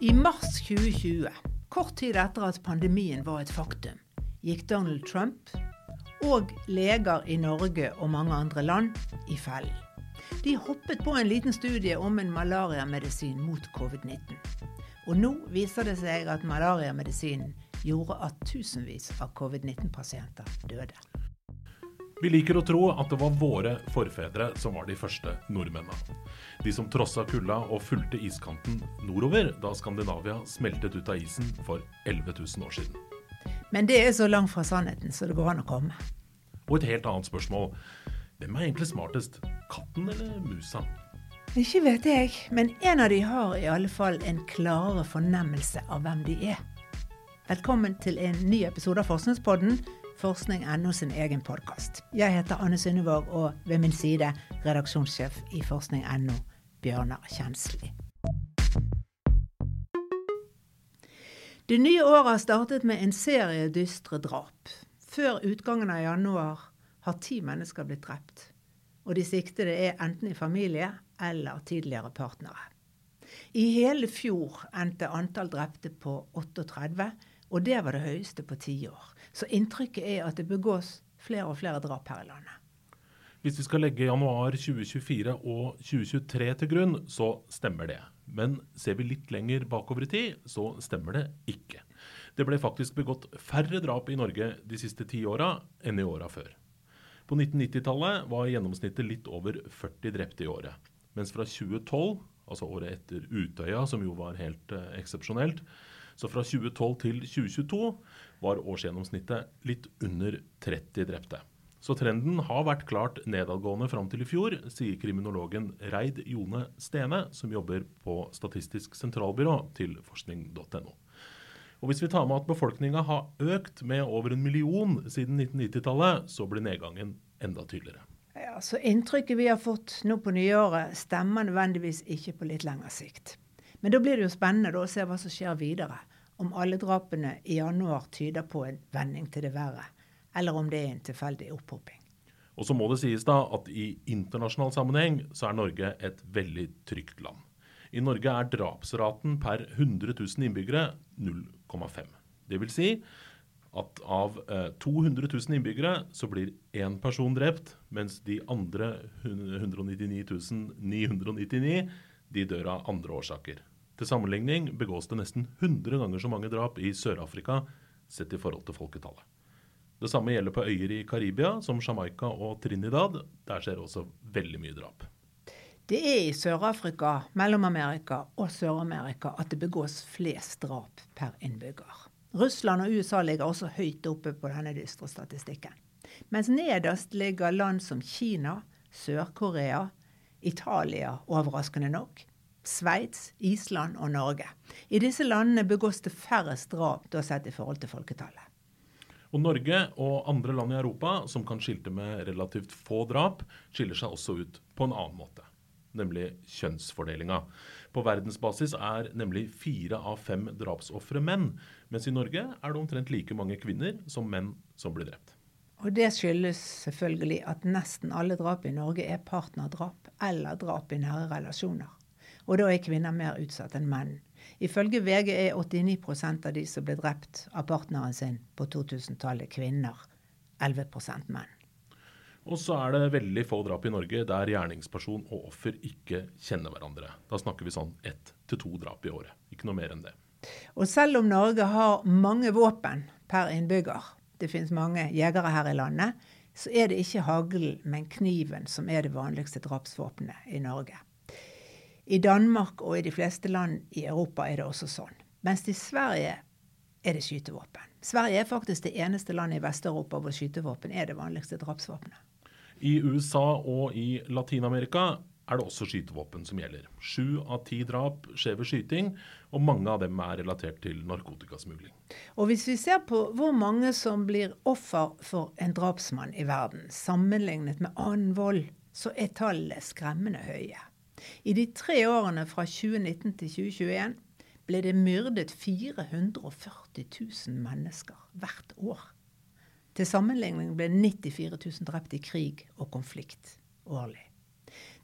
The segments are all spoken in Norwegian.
I mars 2020, kort tid etter at pandemien var et faktum, gikk Donald Trump og leger i Norge og mange andre land i fellen. De hoppet på en liten studie om en malariamedisin mot covid-19. Og nå viser det seg at malariamedisinen gjorde at tusenvis av covid-19-pasienter døde. Vi liker å tro at det var våre forfedre som var de første nordmennene. De som trossa kulda og fulgte iskanten nordover da Skandinavia smeltet ut av isen for 11 000 år siden. Men det er så langt fra sannheten så det går an å komme. Og et helt annet spørsmål. Hvem er egentlig smartest, katten eller musa? Ikke vet jeg, men en av de har i alle fall en klarere fornemmelse av hvem de er. Velkommen til en ny episode av Forskningspodden, forskning.no sin egen podkast. Jeg heter Anne Synnevåg, og ved min side redaksjonssjef i forskning.no, Bjørnar Kjensli. Det nye året har startet med en serie dystre drap. Før utgangen av januar har ti mennesker blitt drept. Og de siktede er enten i familie eller tidligere partnere. I hele fjor endte antall drepte på 38, og det var det høyeste på ti år. Så inntrykket er at det begås flere og flere drap her i landet. Hvis vi skal legge januar 2024 og 2023 til grunn, så stemmer det. Men ser vi litt lenger bakover i tid, så stemmer det ikke. Det ble faktisk begått færre drap i Norge de siste ti åra enn i åra før. På 1990-tallet var gjennomsnittet litt over 40 drepte i året. Mens fra 2012, altså året etter Utøya, som jo var helt eh, eksepsjonelt, så fra 2012 til 2022 var årsgjennomsnittet litt under 30 drepte. Så trenden har vært klart nedadgående fram til i fjor, sier kriminologen Reid Jone Stene, som jobber på Statistisk sentralbyrå til forskning.no. Og Hvis vi tar med at befolkninga har økt med over en million siden 1990-tallet, så blir nedgangen enda tydeligere. Ja, så Inntrykket vi har fått nå på nyåret, stemmer nødvendigvis ikke på litt lengre sikt. Men da blir det jo spennende å se hva som skjer videre. Om alle drapene i januar tyder på en vending til det verre eller om det er en tilfeldig opphopping. Og så må det sies da at i internasjonal sammenheng så er Norge et veldig trygt land. I Norge er drapsraten per 100 000 innbyggere 0,5. Det vil si at av 200 000 innbyggere så blir én person drept, mens de andre 199 999 de dør av andre årsaker. Til sammenligning begås det nesten 100 ganger så mange drap i Sør-Afrika sett i forhold til folketallet. Det samme gjelder på øyer i Karibia, som Jamaica og Trinidad. Der skjer også veldig mye drap. Det er i Sør-Afrika, Mellom-Amerika og Sør-Amerika at det begås flest drap per innbygger. Russland og USA ligger også høyt oppe på denne dystre statistikken. Mens nederst ligger land som Kina, Sør-Korea, Italia overraskende nok, Sveits, Island og Norge. I disse landene begås det færrest drap da sett i forhold til folketallet. Og Norge og andre land i Europa som kan skilte med relativt få drap, skiller seg også ut på en annen måte, nemlig kjønnsfordelinga. På verdensbasis er nemlig fire av fem drapsofre menn, mens i Norge er det omtrent like mange kvinner som menn som blir drept. Og Det skyldes selvfølgelig at nesten alle drap i Norge er partnerdrap eller drap i nære relasjoner. Og da er kvinner mer utsatt enn menn. Ifølge VG er 89 av de som ble drept av partneren sin på 2000-tallet, kvinner. 11% menn. Og så er det veldig få drap i Norge der gjerningsperson og offer ikke kjenner hverandre. Da snakker vi sånn ett til to drap i året. Ikke noe mer enn det. Og selv om Norge har mange våpen per innbygger, det finnes mange jegere her i landet, så er det ikke haglen, men kniven som er det vanligste drapsvåpenet i Norge. I Danmark og i de fleste land i Europa er det også sånn. Mens i Sverige er det skytevåpen. Sverige er faktisk det eneste landet i Vest-Europa hvor skytevåpen er det vanligste drapsvåpenet. I USA og i Latin-Amerika er det også skytevåpen som gjelder. Sju av ti drap skjer ved skyting, og mange av dem er relatert til narkotikasmugling. Og Hvis vi ser på hvor mange som blir offer for en drapsmann i verden, sammenlignet med annen vold, så er tallene skremmende høye. I de tre årene fra 2019 til 2021 ble det myrdet 440 000 mennesker hvert år. Til sammenligning ble 94 000 drept i krig og konflikt årlig.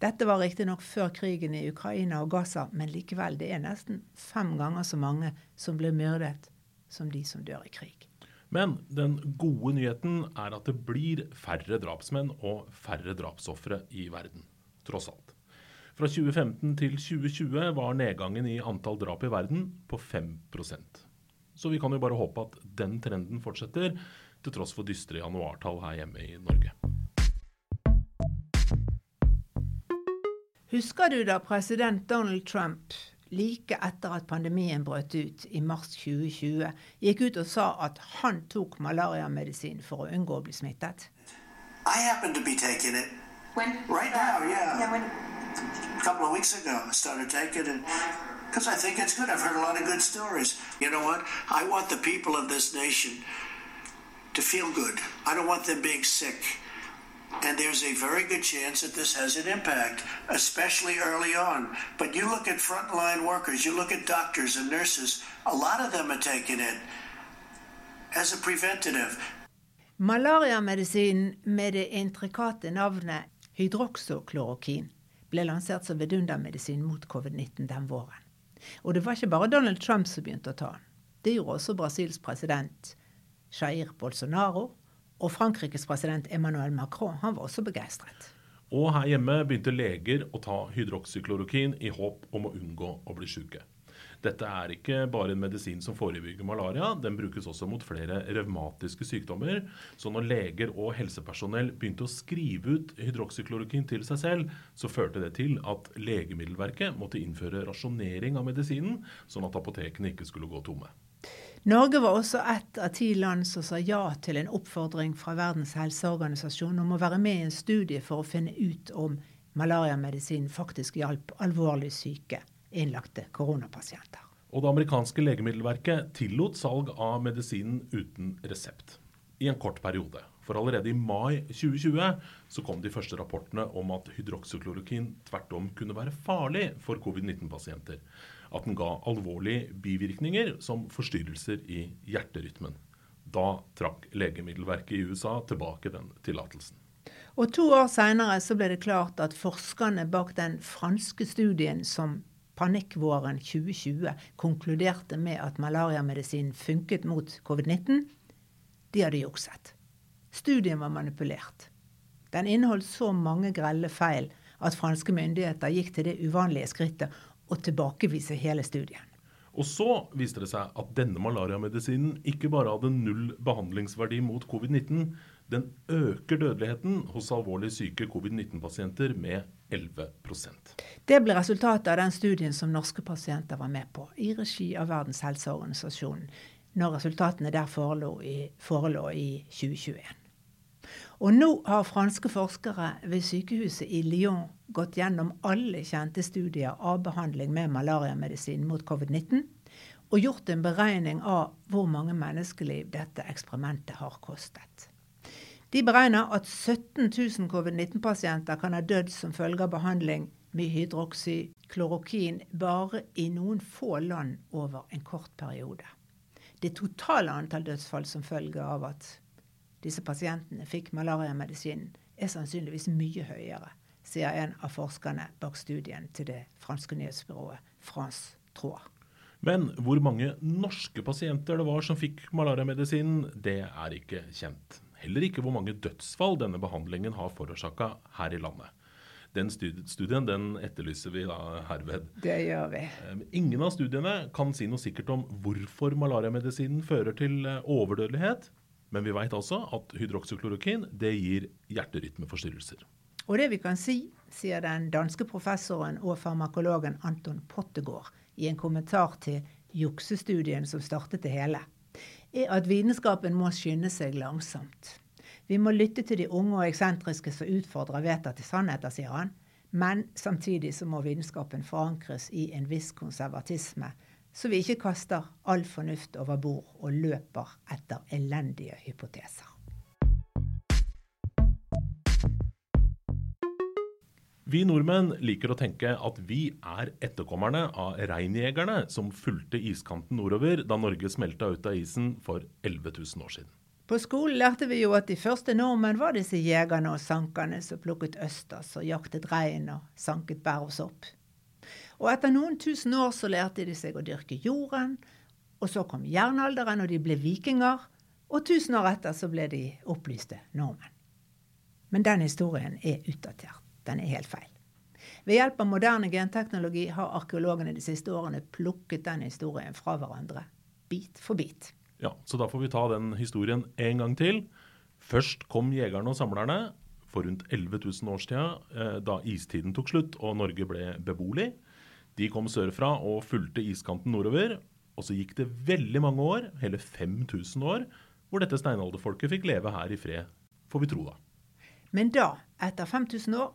Dette var riktignok før krigen i Ukraina og Gaza, men likevel, det er nesten fem ganger så mange som blir myrdet som de som dør i krig. Men den gode nyheten er at det blir færre drapsmenn og færre drapsofre i verden, tross alt. Fra 2015 til 2020 var nedgangen i antall drap i verden på 5% Så vi kan jo bare håpe at den trenden fortsetter, til tross for dystre januartall her hjemme i Norge. Husker du da president Donald Trump like etter at pandemien brøt ut i mars 2020, gikk ut og sa at han tok malariamedisin for å unngå å bli smittet? I happen to be taking it When? right now, yeah. Yeah, when? A couple of weeks ago, I started taking it because I think it's good. I've heard a lot of good stories. You know what? I want the people of this nation to feel good. I don't want them being sick. And there's a very good chance that this has an impact, especially early on. But you look at frontline workers, you look at doctors and nurses, a lot of them are taking it as a preventative. Malariamedisinen med det intrikate navnet hydroksoklorokin ble lansert som vidundermedisin mot covid-19 den våren. Og det var ikke bare Donald Trump som begynte å ta den. Det gjorde også Brasils president Jair Bolsonaro og Frankrikes president Emmanuel Macron han var også begeistret. Og her hjemme begynte leger å ta hydroksyklorokin i håp om å unngå å bli syke. Dette er ikke bare en medisin som forebygger malaria, den brukes også mot flere revmatiske sykdommer. Så når leger og helsepersonell begynte å skrive ut hydroksyklorokin til seg selv, så førte det til at Legemiddelverket måtte innføre rasjonering av medisinen, sånn at apotekene ikke skulle gå tomme. Norge var også ett av ti land som sa ja til en oppfordring fra Verdens helseorganisasjon om å være med i en studie for å finne ut om malariamedisin faktisk hjalp alvorlig syke innlagte koronapasienter. Og det amerikanske legemiddelverket tillot salg av medisinen uten resept. I en kort periode. For allerede i mai 2020 så kom de første rapportene om at hydroksyklorokin tvert om kunne være farlig for covid-19-pasienter at den ga alvorlige bivirkninger som forstyrrelser i hjerterytmen. Da trakk Legemiddelverket i USA tilbake den tillatelsen. Og To år seinere ble det klart at forskerne bak den franske studien som panikkvåren 2020 konkluderte med at malariamedisinen funket mot covid-19, de hadde jukset. Studien var manipulert. Den inneholdt så mange grelle feil at franske myndigheter gikk til det uvanlige skrittet å tilbakevise hele studien. Og så viste det seg at denne malariamedisinen ikke bare hadde null behandlingsverdi mot covid-19, den øker dødeligheten hos alvorlig syke covid-19-pasienter med 11% Det ble resultatet av den studien som norske pasienter var med på, i regi av Verdens helseorganisasjon, når resultatene der forelå i, forelå i 2021. Og nå har franske forskere ved sykehuset i Lyon gått gjennom alle kjente studier av behandling med malariamedisin mot covid-19, og gjort en beregning av hvor mange menneskeliv dette eksperimentet har kostet. De beregner at 17 000 covid-19-pasienter kan ha dødd som følge av behandling med hydroksyklorokin bare i noen få land over en kort periode. Det totale antall dødsfall som følge av at disse pasientene fikk malariamedisinen, er sannsynligvis mye høyere, sier en av forskerne bak studien til det franske nyhetsbyrået France Trois. Men hvor mange norske pasienter det var som fikk malariamedisinen, det er ikke kjent. Heller ikke hvor mange dødsfall denne behandlingen har forårsaka her i landet. Den studien den etterlyser vi da herved. Det gjør vi. Eh, ingen av studiene kan si noe sikkert om hvorfor malariamedisinen fører til eh, overdødelighet. Men vi vet altså at hydroksyklorokin det gir hjerterytmeforstyrrelser. Og det vi kan si, sier den danske professoren og farmakologen Anton Pottegård i en kommentar til juksestudien som startet det hele, er at vitenskapen må skynde seg langsomt. Vi må lytte til de unge og eksentriske som utfordrer vedtatte sannheter, sier han. Men samtidig så må vitenskapen forankres i en viss konservatisme så vi ikke kaster all fornuft over bord og løper etter elendige hypoteser. Vi nordmenn liker å tenke at vi er etterkommerne av reinjegerne som fulgte iskanten nordover da Norge smelta ut av isen for 11 000 år siden. På skolen lærte vi jo at de første nordmenn var disse jegerne og sankerne som plukket østers og jaktet rein og sanket bær og sopp. Og etter noen tusen år så lærte de seg å dyrke jorden, og så kom jernalderen og de ble vikinger, og tusen år etter så ble de opplyste nordmenn. Men den historien er utdatert. Den er helt feil. Ved hjelp av moderne genteknologi har arkeologene de siste årene plukket den historien fra hverandre, bit for bit. Ja, Så da får vi ta den historien en gang til. Først kom jegerne og samlerne for rundt 11 000 årstida, da istiden tok slutt og Norge ble beboelig. De kom sørfra og fulgte iskanten nordover. Og så gikk det veldig mange år, hele 5000 år, hvor dette steinalderfolket fikk leve her i fred, får vi tro da. Men da, etter 5000 år,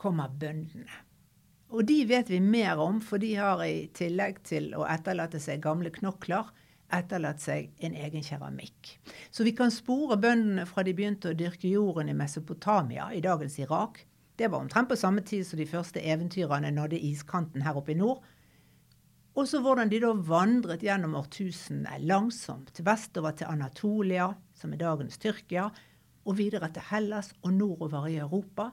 kommer bøndene. Og de vet vi mer om, for de har i tillegg til å etterlate seg gamle knokler, etterlatt seg en egen keramikk. Så vi kan spore bøndene fra de begynte å dyrke jorden i Mesopotamia, i dagens Irak. Det var omtrent på samme tid som de første eventyrene nådde iskanten her oppe i nord. Og så hvordan de da vandret gjennom årtusenene langsomt vestover til Anatolia, som er dagens Tyrkia, og videre til Hellas og nordover i Europa.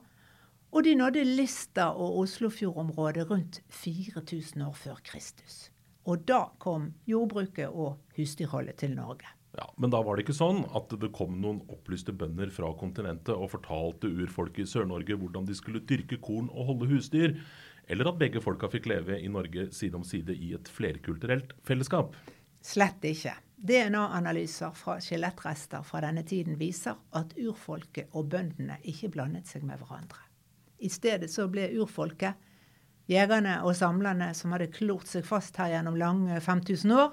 Og de nådde Lista og Oslofjordområdet rundt 4000 år før Kristus. Og da kom jordbruket og husdyrholdet til Norge. Ja, Men da var det ikke sånn at det kom noen opplyste bønder fra kontinentet og fortalte urfolket i Sør-Norge hvordan de skulle dyrke korn og holde husdyr, eller at begge folka fikk leve i Norge side om side i et flerkulturelt fellesskap. Slett ikke. DNA-analyser fra skjelettrester fra denne tiden viser at urfolket og bøndene ikke blandet seg med hverandre. I stedet så ble urfolket, jegerne og samlerne som hadde klort seg fast her gjennom lange 5000 år,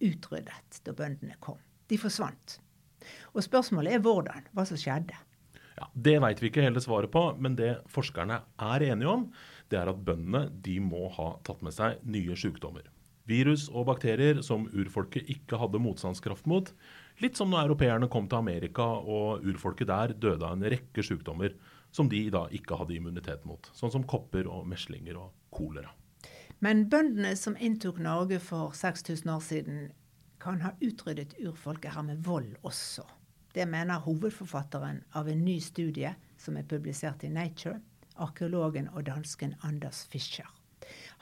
utryddet da bøndene kom. De forsvant. Og spørsmålet er hvordan, hva som skjedde. Ja, Det veit vi ikke hele svaret på, men det forskerne er enige om, det er at bøndene de må ha tatt med seg nye sykdommer. Virus og bakterier som urfolket ikke hadde motstandskraft mot. Litt som når europeerne kom til Amerika og urfolket der døde av en rekke sykdommer som de da ikke hadde immunitet mot. Sånn som kopper og meslinger og kolera. Men bøndene som inntok Norge for 6000 år siden, kan ha utryddet urfolket her med vold også. Det mener hovedforfatteren av en ny studie som er publisert i Nature, arkeologen og dansken Anders Fischer.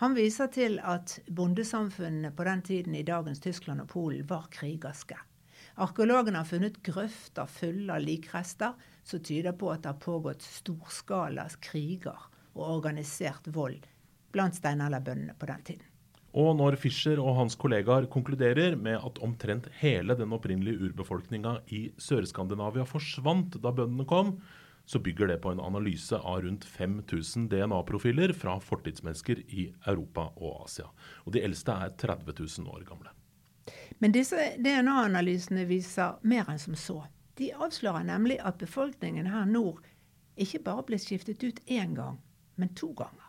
Han viser til at bondesamfunnene på den tiden i dagens Tyskland og Polen var krigerske. Arkeologene har funnet grøfter fulle av likrester som tyder på at det har pågått storskala kriger og organisert vold blant steinalderbøndene på den tiden. Og når Fischer og hans kollegaer konkluderer med at omtrent hele den opprinnelige urbefolkninga i Sør-Skandinavia forsvant da bøndene kom, så bygger det på en analyse av rundt 5000 DNA-profiler fra fortidsmennesker i Europa og Asia. Og de eldste er 30 000 år gamle. Men disse DNA-analysene viser mer enn som så. De avslører nemlig at befolkningen her nord ikke bare ble skiftet ut én gang, men to ganger.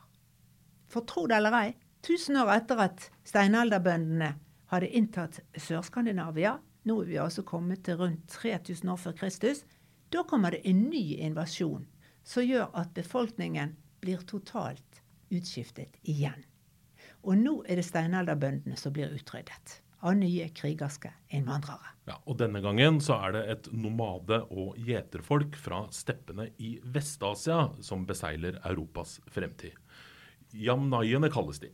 For tro det eller ei, tusen år etter at steinalderbøndene hadde inntatt Sør-Skandinavia, nå er vi altså kommet til rundt 3000 år før Kristus, da kommer det en ny invasjon som gjør at befolkningen blir totalt utskiftet igjen. Og nå er det steinalderbøndene som blir utryddet av nye krigerske innvandrere. Ja, og Denne gangen så er det et nomade- og gjeterfolk fra steppene i Vest-Asia som beseiler Europas fremtid. Jamnaiene kalles de.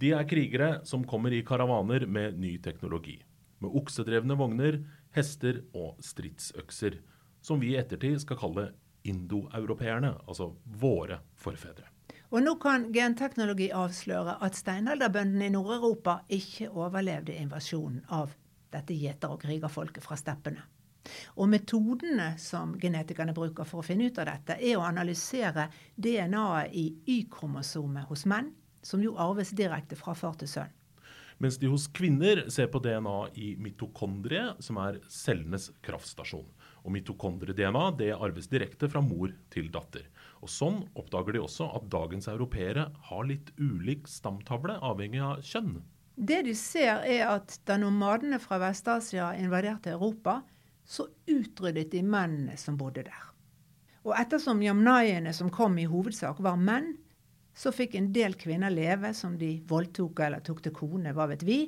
De er krigere som kommer i karavaner med ny teknologi. Med oksedrevne vogner, hester og stridsøkser som vi i ettertid skal kalle indoeuropeerne, altså våre forfedre. Og nå kan genteknologi avsløre at steinalderbøndene i Nord-Europa ikke overlevde invasjonen av dette gjeter- og krigerfolket fra steppene. Og metodene som genetikerne bruker for å finne ut av dette, er å analysere DNA-et i Y-kromosomet hos menn, som jo arves direkte fra far til sønn. Mens de hos kvinner ser på DNA i mitokondrie, som er cellenes kraftstasjon. Og mitokondrie-DNA det arves direkte fra mor til datter. Og Sånn oppdager de også at dagens europeere har litt ulik stamtavle, avhengig av kjønn. Det de ser, er at da nomadene fra Vest-Asia invaderte Europa, så utryddet de mennene som bodde der. Og ettersom jamnaiene som kom i hovedsak var menn, så fikk en del kvinner leve som de voldtok eller tok til kone, hva vet vi.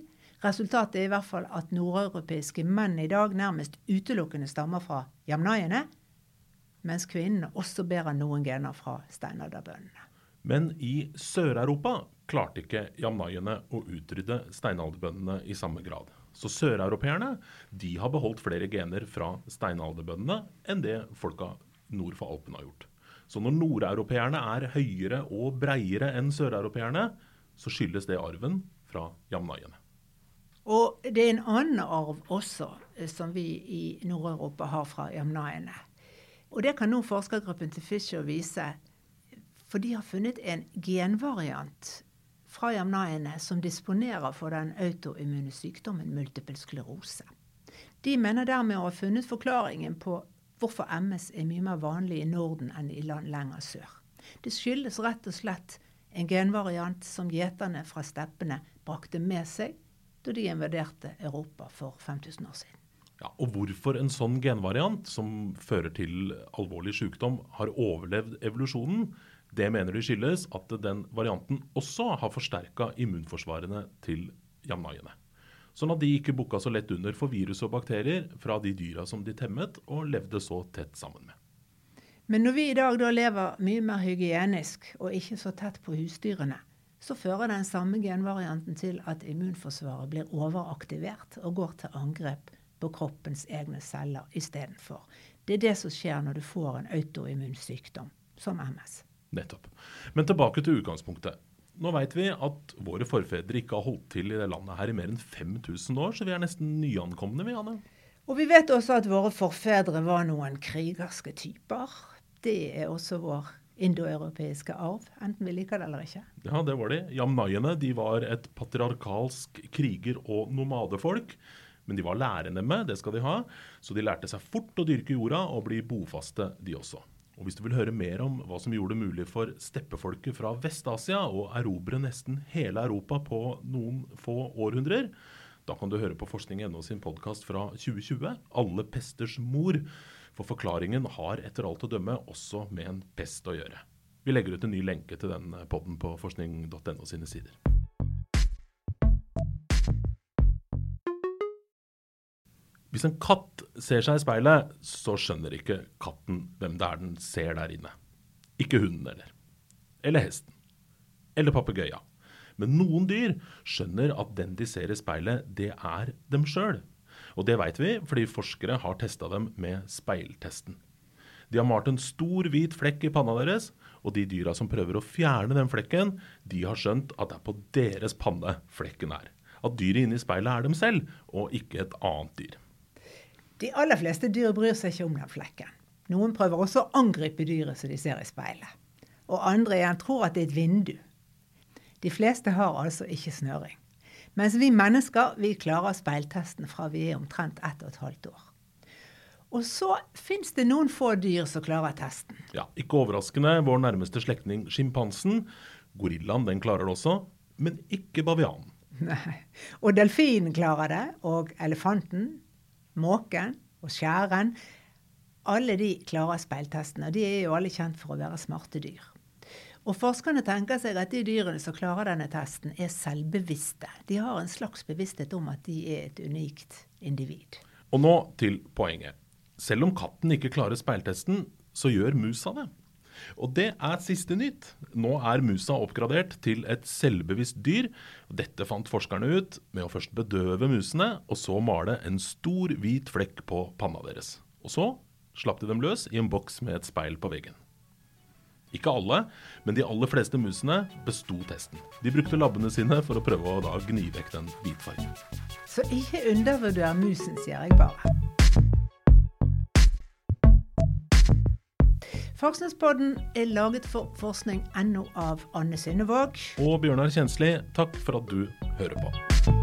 Resultatet er i hvert fall at nordeuropeiske menn i dag nærmest utelukkende stammer fra jamnaiene, mens kvinnene også bærer noen gener fra steinalderbøndene. Men i Sør-Europa klarte ikke jamnaiene å utrydde steinalderbøndene i samme grad. Så søreuropeerne har beholdt flere gener fra steinalderbøndene enn det folka nord for Alpene har gjort. Så når nordeuropeerne er høyere og breiere enn søreuropeerne, så skyldes det arven fra jamnaiene. Og det er en annen arv også eh, som vi i Nord-Europa har fra jamnaiene. Og det kan nå forskergruppen til Fischer vise, for de har funnet en genvariant fra jamnaiene som disponerer for den autoimmune sykdommen multiple sklerose. De mener dermed å ha funnet forklaringen på hvorfor MS er mye mer vanlig i Norden enn i land lenger sør. Det skyldes rett og slett en genvariant som gjeterne fra steppene brakte med seg da de invaderte Europa for 5000 år siden. Ja, og hvorfor en sånn genvariant, som fører til alvorlig sykdom, har overlevd evolusjonen, det mener de skyldes at den varianten også har forsterka immunforsvarene til jamnaiene. Sånn at de ikke bukka så lett under for virus og bakterier fra de dyra som de temmet og levde så tett sammen med. Men når vi i dag da lever mye mer hygienisk og ikke så tett på husdyrene, så fører den samme genvarianten til at immunforsvaret blir overaktivert og går til angrep på kroppens egne celler istedenfor. Det er det som skjer når du får en autoimmun sykdom, som MS. Nettopp. Men tilbake til utgangspunktet. Nå vet vi at våre forfedre ikke har holdt til i det landet her i mer enn 5000 år, så vi er nesten nyankomne, vi, Anne. Og vi vet også at våre forfedre var noen krigerske typer. Det er også vår indoeuropeiske arv, enten vi liker det eller ikke. Ja, det var de. Jamnaiene de var et patriarkalsk kriger- og nomadefolk. Men de var lærende med, det skal de ha, så de lærte seg fort å dyrke jorda og bli bofaste, de også. Og Hvis du vil høre mer om hva som gjorde det mulig for steppefolket fra Vest-Asia å erobre nesten hele Europa på noen få århundrer, da kan du høre på Forskning.no sin podkast fra 2020, 'Alle pesters mor'. For forklaringen har etter alt å dømme også med en pest å gjøre. Vi legger ut en ny lenke til den podden på forskning.no sine sider. Hvis en katt ser seg i speilet, så skjønner ikke katten hvem det er den ser der inne. Ikke hunden heller. Eller hesten. Eller papegøyen. Men noen dyr skjønner at den de ser i speilet, det er dem sjøl. Og det veit vi fordi forskere har testa dem med speiltesten. De har malt en stor, hvit flekk i panna deres, og de dyra som prøver å fjerne den flekken, de har skjønt at det er på deres panne flekken er. At dyret inne i speilet er dem selv, og ikke et annet dyr. De aller fleste dyr bryr seg ikke om den flekken. Noen prøver også å angripe dyret som de ser i speilet. Og andre igjen tror at det er et vindu. De fleste har altså ikke snøring. Mens vi mennesker vi klarer speiltesten fra vi er omtrent ett og et halvt år. Og så fins det noen få dyr som klarer testen. Ja, Ikke overraskende vår nærmeste slektning sjimpansen. Gorillaen den klarer det også, men ikke bavianen. Nei. Og delfinen klarer det, og elefanten, måken og skjæren. Alle de klarer speiltesten, og de er jo alle kjent for å være smarte dyr. Og Forskerne tenker seg at de dyrene som klarer denne testen, er selvbevisste. De har en slags bevissthet om at de er et unikt individ. Og nå til poenget. Selv om katten ikke klarer speiltesten, så gjør musa det. Og det er siste nytt. Nå er musa oppgradert til et selvbevisst dyr. Dette fant forskerne ut med å først bedøve musene, og så male en stor, hvit flekk på panna deres. Og så slapp de dem løs i en boks med et speil på veggen. Ikke alle, men de aller fleste musene besto testen. De brukte labbene sine for å prøve å da gni vekk den hvitfargen. Så ikke undervurder musen, sier jeg bare. Forskningspodden er laget for forskning.no av Anne Synnevåg. Og Bjørnar Kjensli, takk for at du hører på.